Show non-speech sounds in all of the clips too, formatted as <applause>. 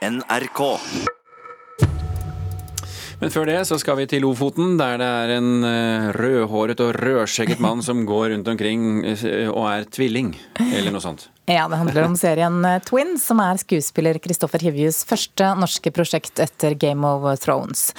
NRK. Men før det så skal vi til Lofoten, der det er en eh, rødhåret og rødskjegget mann som går rundt omkring eh, og er tvilling, eller noe sånt. Ja, det handler om serien eh, Twins, som er skuespiller Kristoffer Hivjus første norske prosjekt etter Game of Thrones.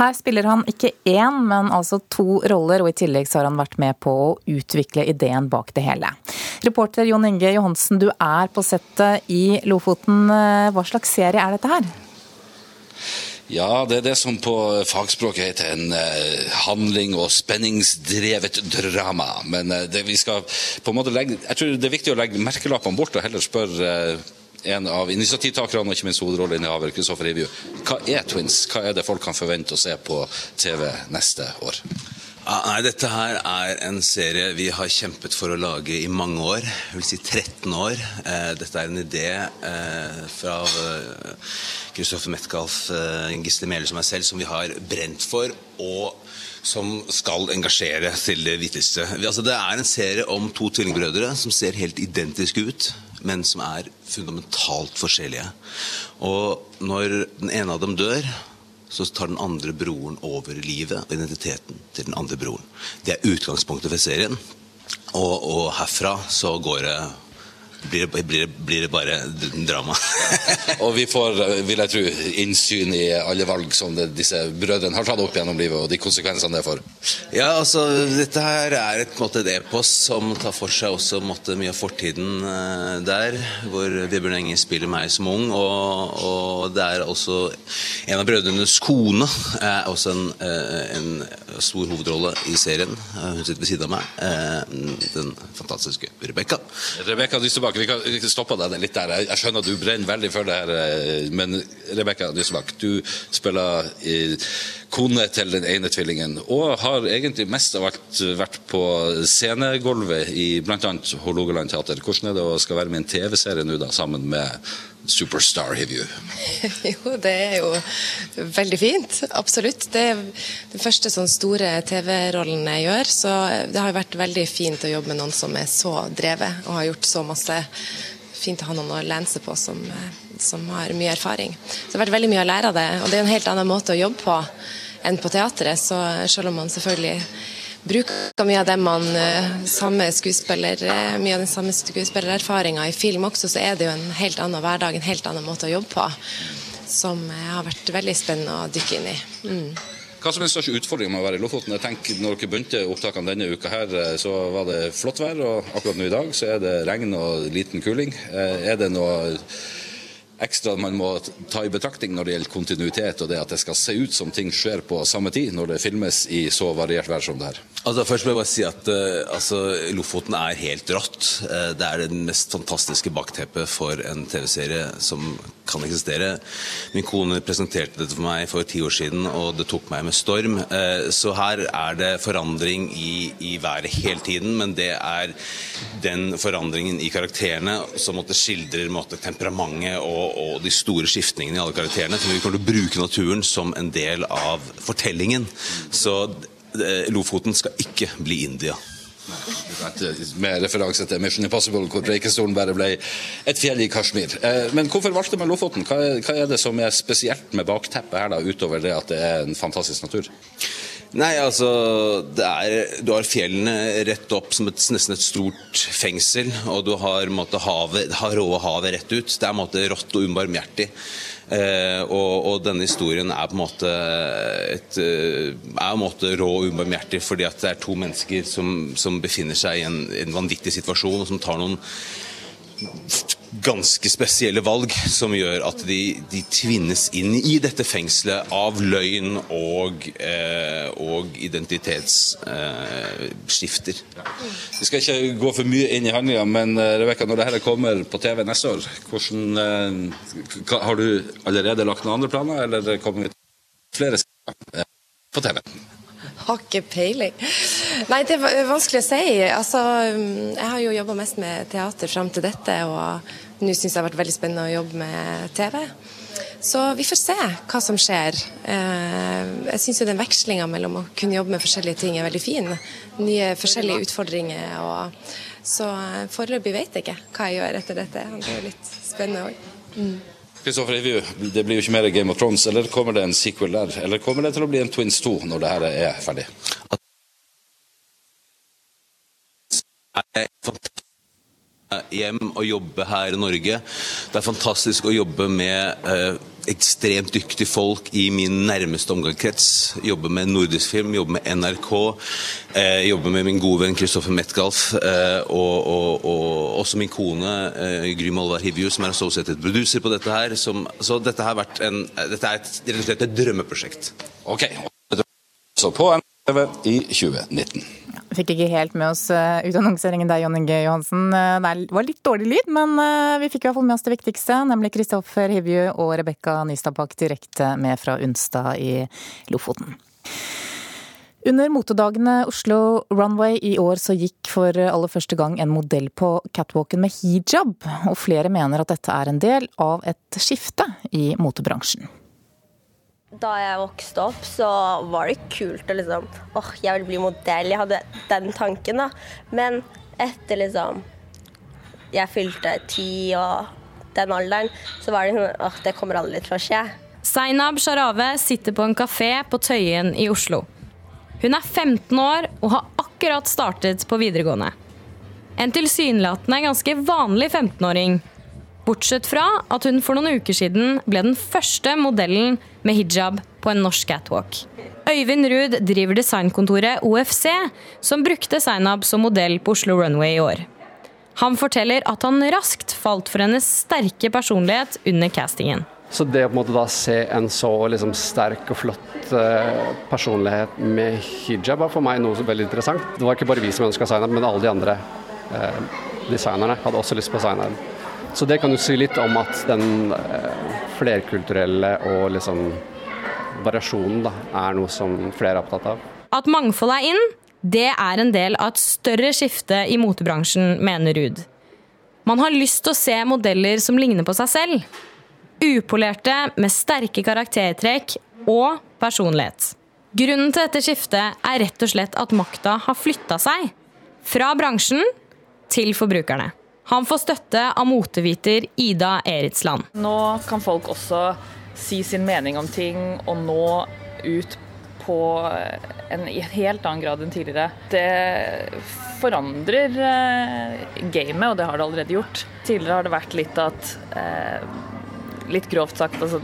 Her spiller han ikke én, men altså to roller, og i tillegg så har han vært med på å utvikle ideen bak det hele. Reporter Jon Inge Johansen, du er på settet i Lofoten. Hva slags serie er dette her? Ja, det er det som på fagspråket heter en eh, handling- og spenningsdrevet drama. Men eh, det vi skal på en måte legge Jeg tror det er viktig å legge merkelappene bort og heller spørre eh, en av initiativtakerne og ikke minst hovedrolleinnehaver Kristoffer Ivju. Hva er Twins? Hva er det folk kan forvente å se på TV neste år? Ah, nei, Dette her er en serie vi har kjempet for å lage i mange år. Jeg vil si 13 år. Eh, dette er en idé eh, fra Kristoffer Metcalf, eh, Gisle Mæhle som meg selv, som vi har brent for. og som skal engasjere til det vittigste. Altså, det er en serie om to tvillingbrødre som ser helt identiske ut, men som er fundamentalt forskjellige. Og når den ene av dem dør, så tar den andre broren over livet og identiteten til den andre broren. Det er utgangspunktet for serien. Og, og herfra så går det blir blir, blir det, bare drama. <laughs> og vi får, vil jeg tro, innsyn i alle valg som det, disse brødrene har tatt opp gjennom livet, og de konsekvensene det får. Ja, altså, dette her er et, måte, et epos som tar for seg også måte, mye av fortiden uh, der, hvor Vibjørn Enge spiller meg som ung, og, og, det er også en av brødrenes kone er også en, uh, en stor hovedrolle i serien. Uh, hun sitter ved siden av meg. den fantastiske Rebekka. Rebekka Dystebakk Nysebakk, vi kan stoppe deg litt der. Jeg skjønner at du brenner veldig for det her, eh, men Rebekka Nysbakk, du spiller i kone til den ene tvillingen, og har egentlig mest av alt vært på scenegulvet i bl.a. Hålogaland teater. Hvordan er det å skal være med i en TV-serie nå, da, sammen med superstar Hivju? <laughs> jo, det er jo veldig fint. Absolutt. Det er den første sånn store TV-rollen jeg gjør, så det har vært veldig fint å jobbe med noen som er så drevet og har gjort så masse fint å ha noen å lene på som, som, har mye erfaring. Så det har vært veldig mye å lære av det, og det er en helt annen måte å jobbe på enn på teatret. Så selv om man selvfølgelig bruker mye av det man eh, samme skuespiller, eh, mye av den samme skuespillererfaringa i film også, så er det jo en helt annen hverdag, en helt annen måte å jobbe på. Som har vært veldig spennende å dykke inn i. Mm. Hva som er den største utfordringen med å være i Lofoten? Jeg tenker Når dere begynte opptakene denne uka, her, eh, så var det flott vær. og Akkurat nå i dag så er det regn og liten kuling. Er det noe ekstra man må ta i betraktning når det gjelder kontinuitet, og det at det skal se ut som ting skjer på samme tid når det filmes i så variert vær som det her? Altså, først må jeg bare si at uh, altså, Lofoten er helt rått. Uh, det er det mest fantastiske bakteppet for en TV-serie som kan eksistere. Min kone presenterte dette for meg for ti år siden, og det tok meg med storm. Uh, så her er det forandring i, i været hele tiden, men det er den forandringen i karakterene som måtte skildrer måtte, temperamentet og og de store skiftningene i alle karakterene. For vi kommer til å bruke naturen som en del av fortellingen. Så eh, Lofoten skal ikke bli India. Med referanse til Mission Impossible, hvor Preikestolen bare ble et fjell i Kashmir. Eh, men hvorfor valgte man Lofoten? Hva er, det som er spesielt med bakteppet her, da, utover det at det er en fantastisk natur? Nei, altså er, Du har fjellene rett opp som et, nesten et stort fengsel, og du har måtte, havet, har rå havet rett ut. Det er måtte, rått og ubarmhjertig. Eh, og, og, denne historien er på en måte, et, eh, er måte rå og ubarmhjertig fordi at det er to mennesker som, som befinner seg i en, en vanvittig situasjon, og som tar noen ganske spesielle valg som gjør at de, de tvinnes inn i dette fengselet av løgn og, eh, og identitetsskifter. Eh, Vi skal ikke gå for mye inn i handlinga, men Rebekka, Rebecca, når dette kommer på TV neste år, hvordan, eh, har du allerede lagt noen andre planer, eller kommer vi flere eh, på TV? Har ikke peiling. Nei, det er vanskelig å si. Altså, jeg har jo jobba mest med teater fram til dette, og nå syns jeg det har vært veldig spennende å jobbe med TV. Så vi får se hva som skjer. Eh, jeg syns den vekslinga mellom å kunne jobbe med forskjellige ting er veldig fin. Nye forskjellige utfordringer. Og, så foreløpig vet jeg ikke hva jeg gjør etter dette. Det er jo litt spennende òg. Mm. Kristoffer det blir jo ikke mer Game of Thrones, eller kommer det en sequel der? Eller kommer det til å bli en Twins 2 når det her er ferdig? hjem og jobbe her i Norge. Det er fantastisk å jobbe med eh, ekstremt dyktige folk i min nærmeste omgangskrets. Jobber med nordisk film, jobber med NRK. Eh, jobber med min gode venn Kristoffer Metcalf. Eh, og, og, og, også min kone eh, Gry Molvar Hivju, som er associated producer på dette her. Som, så dette har vært en, dette er et, slett et drømmeprosjekt. Ok, så på NTV i 2019. Vi fikk ikke helt med oss ut annonseringen der, Jon Inge Johansen. Uh, det var litt dårlig lyd, men uh, vi fikk i hvert fall med oss det viktigste, nemlig Kristoffer Hivju og Rebekka Nystadbakk direkte med fra Unstad i Lofoten. Under motedagene Oslo Runway i år så gikk for aller første gang en modell på catwalken med hijab, og flere mener at dette er en del av et skifte i motebransjen. Da jeg vokste opp, så var det kult å liksom åh, oh, jeg vil bli modell. Jeg hadde den tanken, da. Men etter liksom jeg fylte ti og den alderen, så var det sånn åh, det kommer aldri til å skje. Zainab Sharave sitter på en kafé på Tøyen i Oslo. Hun er 15 år og har akkurat startet på videregående. En tilsynelatende ganske vanlig 15-åring Bortsett fra at hun for noen uker siden ble den første modellen med hijab på en norsk catwalk. Øyvind Ruud driver designkontoret OFC, som brukte Zainab som modell på Oslo Runway i år. Han forteller at han raskt falt for hennes sterke personlighet under castingen. Så det å en se en så liksom sterk og flott uh, personlighet med hijab var for meg noe veldig interessant. Det var ikke bare vi som ønska Zainab, men alle de andre eh, designerne hadde også lyst på Zainab. Så det kan jo si litt om at den eh, flerkulturelle og liksom variasjonen da, er noe som flere er opptatt av. At mangfold er inn, det er en del av et større skifte i motebransjen, mener Ruud. Man har lyst til å se modeller som ligner på seg selv. Upolerte, med sterke karaktertrekk og personlighet. Grunnen til dette skiftet er rett og slett at makta har flytta seg. Fra bransjen til forbrukerne. Han får støtte av moteviter Ida Eritsland. Nå kan folk også si sin mening om ting og nå ut på en, helt annen grad enn tidligere. Det forandrer eh, gamet, og det har det allerede gjort. Tidligere har det vært litt at eh, Litt grovt sagt, altså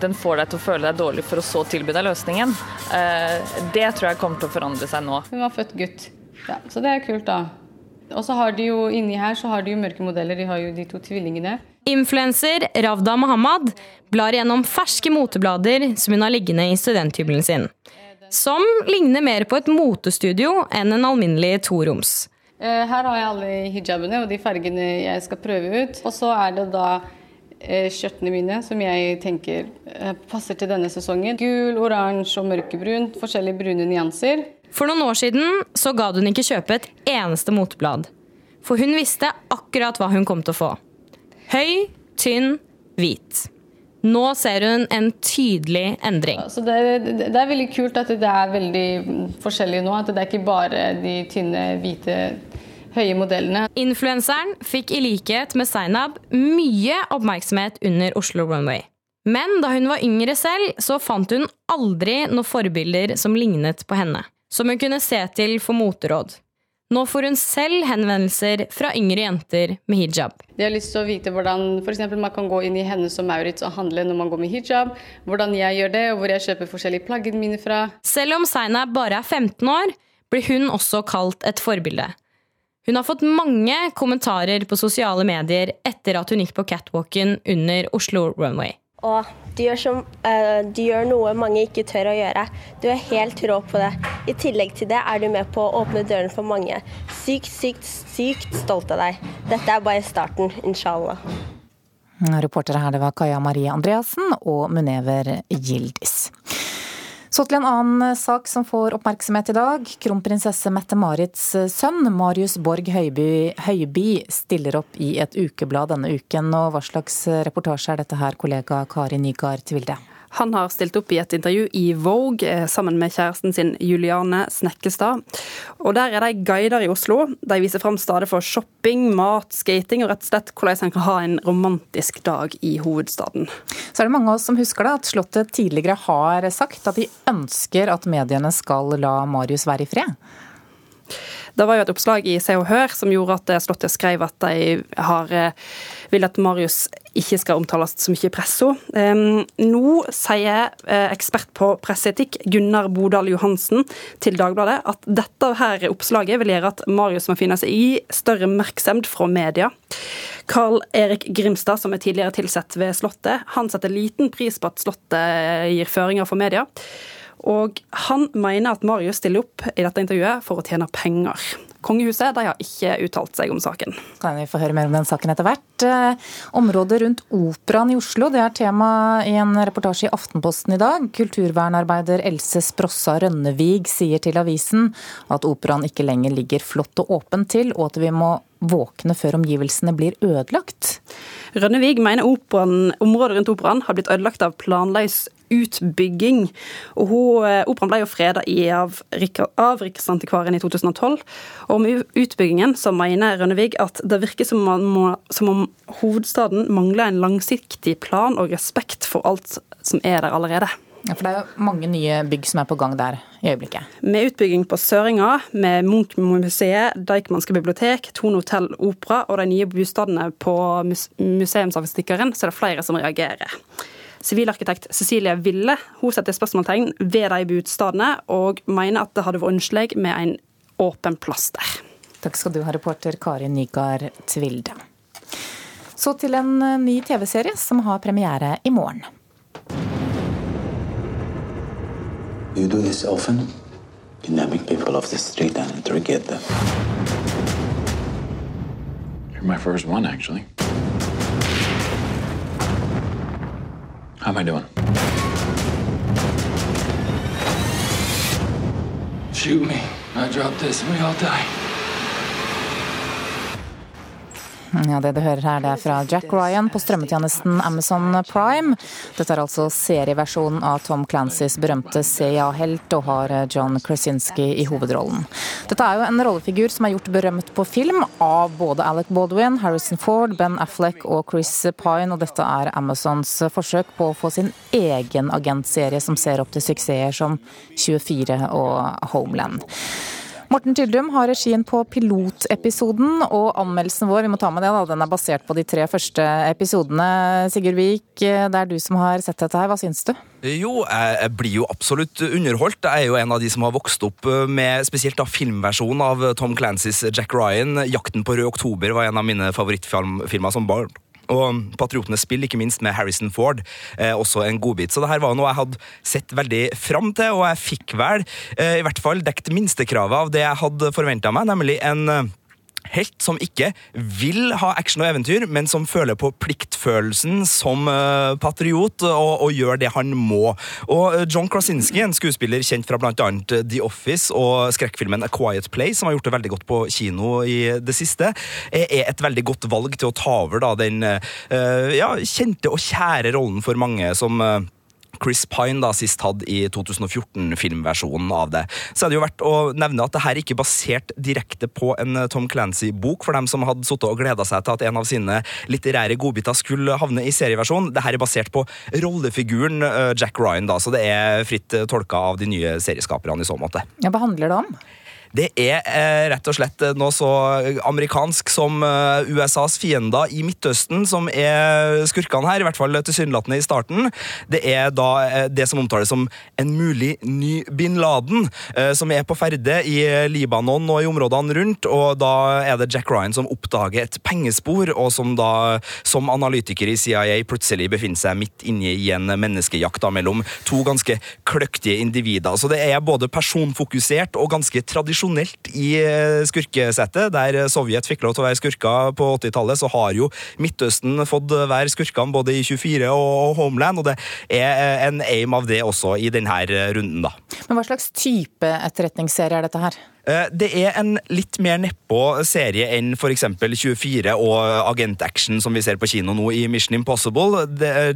den får deg til å føle deg dårlig for å så tilby deg løsningen. Eh, det tror jeg kommer til å forandre seg nå. Hun var født gutt, ja, så det er kult, da. Og så har de jo inni her så har de jo mørke modeller. De har jo de to tvillingene. Influenser Ravda Mohammad blar gjennom ferske moteblader som hun har liggende i studenthybelen sin. Som ligner mer på et motestudio enn en alminnelig toroms. Eh, her har jeg alle hijabene og de fargene jeg skal prøve ut. Og så er det da eh, skjørtene mine som jeg tenker eh, passer til denne sesongen. Gul, oransje og mørkebrun. Forskjellige brune nyanser. For noen år siden så ga hun ikke kjøpe et eneste moteblad. For hun visste akkurat hva hun kom til å få. Høy, tynn, hvit. Nå ser hun en tydelig endring. Så det, det, er veldig kult at det er veldig forskjellig nå. At det er ikke bare de tynne, hvite, høye modellene. Influenseren fikk i likhet med Zainab mye oppmerksomhet under Oslo Runway. Men da hun var yngre selv, så fant hun aldri noen forbilder som lignet på henne som hun kunne se til for moteråd. Nå får hun selv henvendelser fra yngre jenter med hijab. De har lyst til å vite hvordan for man kan gå inn i Hennes og Maurits og handle når man går med hijab. Hvordan jeg gjør det, og hvor jeg kjøper forskjellige plaggene mine fra. Selv om Zainab bare er 15 år, blir hun også kalt et forbilde. Hun har fått mange kommentarer på sosiale medier etter at hun gikk på catwalken under Oslo Runway. Og du gjør, som, uh, du gjør, noe mange ikke tør å gjøre. Du er helt rå på det. I tillegg til det er du med på å åpne døren for mange. Sykt, sykt, sykt stolt av deg. Dette er bare starten, inshallah. Reportere her det var Kaja Marie Andreassen og Munever Gildis. Så til en annen sak som får oppmerksomhet i dag. Kronprinsesse Mette-Marits sønn, Marius Borg Høiby, Høiby, stiller opp i et ukeblad denne uken. Og hva slags reportasje er dette her, kollega Kari Nygaard Tvilde? Han har stilt opp i et intervju i Vogue eh, sammen med kjæresten sin Juliane Snekkestad. Og Der er de guider i Oslo. De viser fram steder for shopping, mat, skating og rett og slett hvordan en kan ha en romantisk dag i hovedstaden. Så er det mange av oss som husker det, at Slottet tidligere har sagt at de ønsker at mediene skal la Marius være i fred. Det var jo et oppslag i Se og Hør som gjorde at Slottet skrev at de har, eh, vil at Marius ikke skal omtales så mye i pressa. Nå sier eh, ekspert på presseetikk Gunnar Bodal Johansen til Dagbladet at dette her oppslaget vil gjøre at Marius må finne seg i større oppmerksomhet fra media. Carl Erik Grimstad, som er tidligere tilsatt ved Slottet, han setter liten pris på at Slottet gir føringer for media. Og han mener at Marius stiller opp i dette intervjuet for å tjene penger. Kongehuset de har ikke uttalt seg om saken. Kan vi få høre mer om den saken etter hvert. Eh, området rundt Operaen i Oslo det er tema i en reportasje i Aftenposten i dag. Kulturvernarbeider Else Sprossa Rønnevig sier til avisen at operaen ikke lenger ligger flott og åpent til, og at vi må våkne før omgivelsene blir ødelagt. Rønnevig mener operaen, området rundt operaen har blitt ødelagt av planløs utbygging. Og hun, eh, Operaen ble jo freda av, av Riksantikvaren i 2012. Og med utbyggingen så mener Rønnevig at det virker som, må, som om hovedstaden mangler en langsiktig plan og respekt for alt som er der allerede. Ja, For det er jo mange nye bygg som er på gang der i øyeblikket? Med utbygging på Søringa, med Munch-museet, Deichmanske bibliotek, Tone hotell opera og de nye bostadene på museumsavstikkeren, så er det flere som reagerer. Sivilarkitekt Cecilie Ville hun setter spørsmålstegn ved de budstadene, og mener at det hadde vært ønskelig med en åpen plass der. Takk skal du ha, reporter Kari Nygaard Tvilde. Så til en eh, ny TV-serie som har premiere i morgen. You do this often? Kidnapping people off the street and interrogate them. You're my first one, actually. How am I doing? Shoot me. I drop this and we all die. Ja, Det du hører her, det er fra Jack Ryan på strømmetjenesten Amazon Prime. Dette er altså serieversjonen av Tom Clancys berømte CIA-helt, og har John Krasinski i hovedrollen. Dette er jo en rollefigur som er gjort berømt på film av både Alec Baldwin, Harrison Ford, Ben Affleck og Chris Pine, og dette er Amazons forsøk på å få sin egen agentserie som ser opp til suksesser som 24 og Homeland. Morten Tyldum har regien på pilotepisoden, og anmeldelsen vår vi må ta med det da, den er basert på de tre første episodene. Sigurd Vik, det er du som har sett dette her. Hva syns du? Jo, jeg blir jo absolutt underholdt. Jeg er jo en av de som har vokst opp med spesielt da filmversjonen av Tom Clancys Jack Ryan. 'Jakten på rød oktober' var en av mine favorittfilmer som barn. Og Patriotenes spill, ikke minst med Harrison Ford, eh, også en godbit. Så det her var noe jeg hadde sett veldig fram til, og jeg fikk vel eh, i hvert fall dekt minstekravet av det jeg hadde forventa meg, nemlig en eh, helt som ikke vil ha action og eventyr, men som føler på pliktfølelsen som uh, patriot og, og, gjør det han må. Og uh, John Krasinski, en skuespiller kjent fra bl.a. The Office og skrekkfilmen A Quiet Place, som har gjort det veldig godt på kino i det siste, er, et veldig godt valg til å ta over da, den uh, ja, kjente og kjære rollen for mange som Chris Pine da sist hadde i 2014-filmversjonen av det. Så er det jo verdt å nevne at det her ikke er basert direkte på en eh, Tom Clancy-bok, for dem som hadde sittet og gleda seg til at en av sine litterære godbiter skulle havne i serieversjon. Det her er basert på rollefiguren eh, Jack Ryan, da, så det er fritt eh, tolka av de nye serieskaperne i så måte. Ja, Hva handler det om? Det er eh, rett og slett noe så amerikansk som eh, USAs fiender i Midtøsten som er skurkene her, i hvert fall tilsynelatende i starten. Det er da eh, det som omtales som en mulig ny bin Laden, eh, som er på ferde i Libanon og i områdene rundt. og Da er det Jack Ryan som oppdager et pengespor, og som da som analytiker i CIA plutselig befinner seg midt inne i en menneskejakt da, mellom to ganske kløktige individer. Så det er både personfokusert og ganske tradisjonelt tradisjonelt i eh, skurkesettet. Der Sovjet fikk lov til å være skurker på 80-tallet, så har jo Midtøsten fått være skurkene både i 24 og Homeland, og det er eh, en aim av det også i denne runden, da. Men hva slags type etterretningsserie er dette her? Eh, Det er en litt mer nedpå serie enn f.eks. 24 og Agent-action som vi ser på kino nå i Mission Impossible.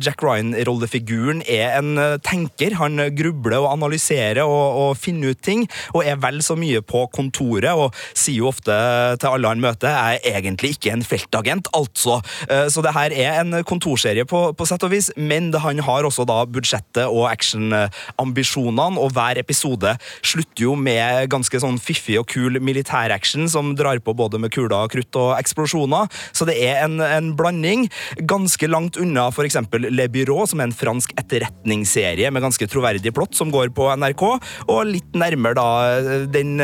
Jack Ryan-rollefiguren er en eh, tenker. Han grubler og analyserer og, og finner ut ting, og er vel så mye på kontoret og sier jo ofte til alle han møter jeg er egentlig ikke en feltagent, altså. Eh, Så det her er en kontorserie på, på sett og vis, men han har også da budsjettet og actionambisjonene, og hver episode slutter jo med ganske sånn fiffig og kul militæraction som drar på både med kuler, krutt og eksplosjoner. Så det er en, en blanding. Ganske langt unna f.eks. Le Byrå, som er en fransk etterretningsserie med ganske troverdig plott som går på NRK, og litt nærmere da den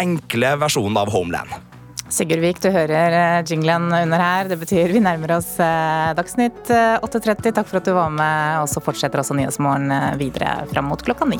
enkle versjonen av Homeland. Sigurd Vik, du hører eh, jinglen under her. Det betyr vi nærmer oss eh, Dagsnytt eh, 8.30. Takk for at du var med, og så fortsetter også Nyhetsmorgen eh, videre fram mot klokka ni.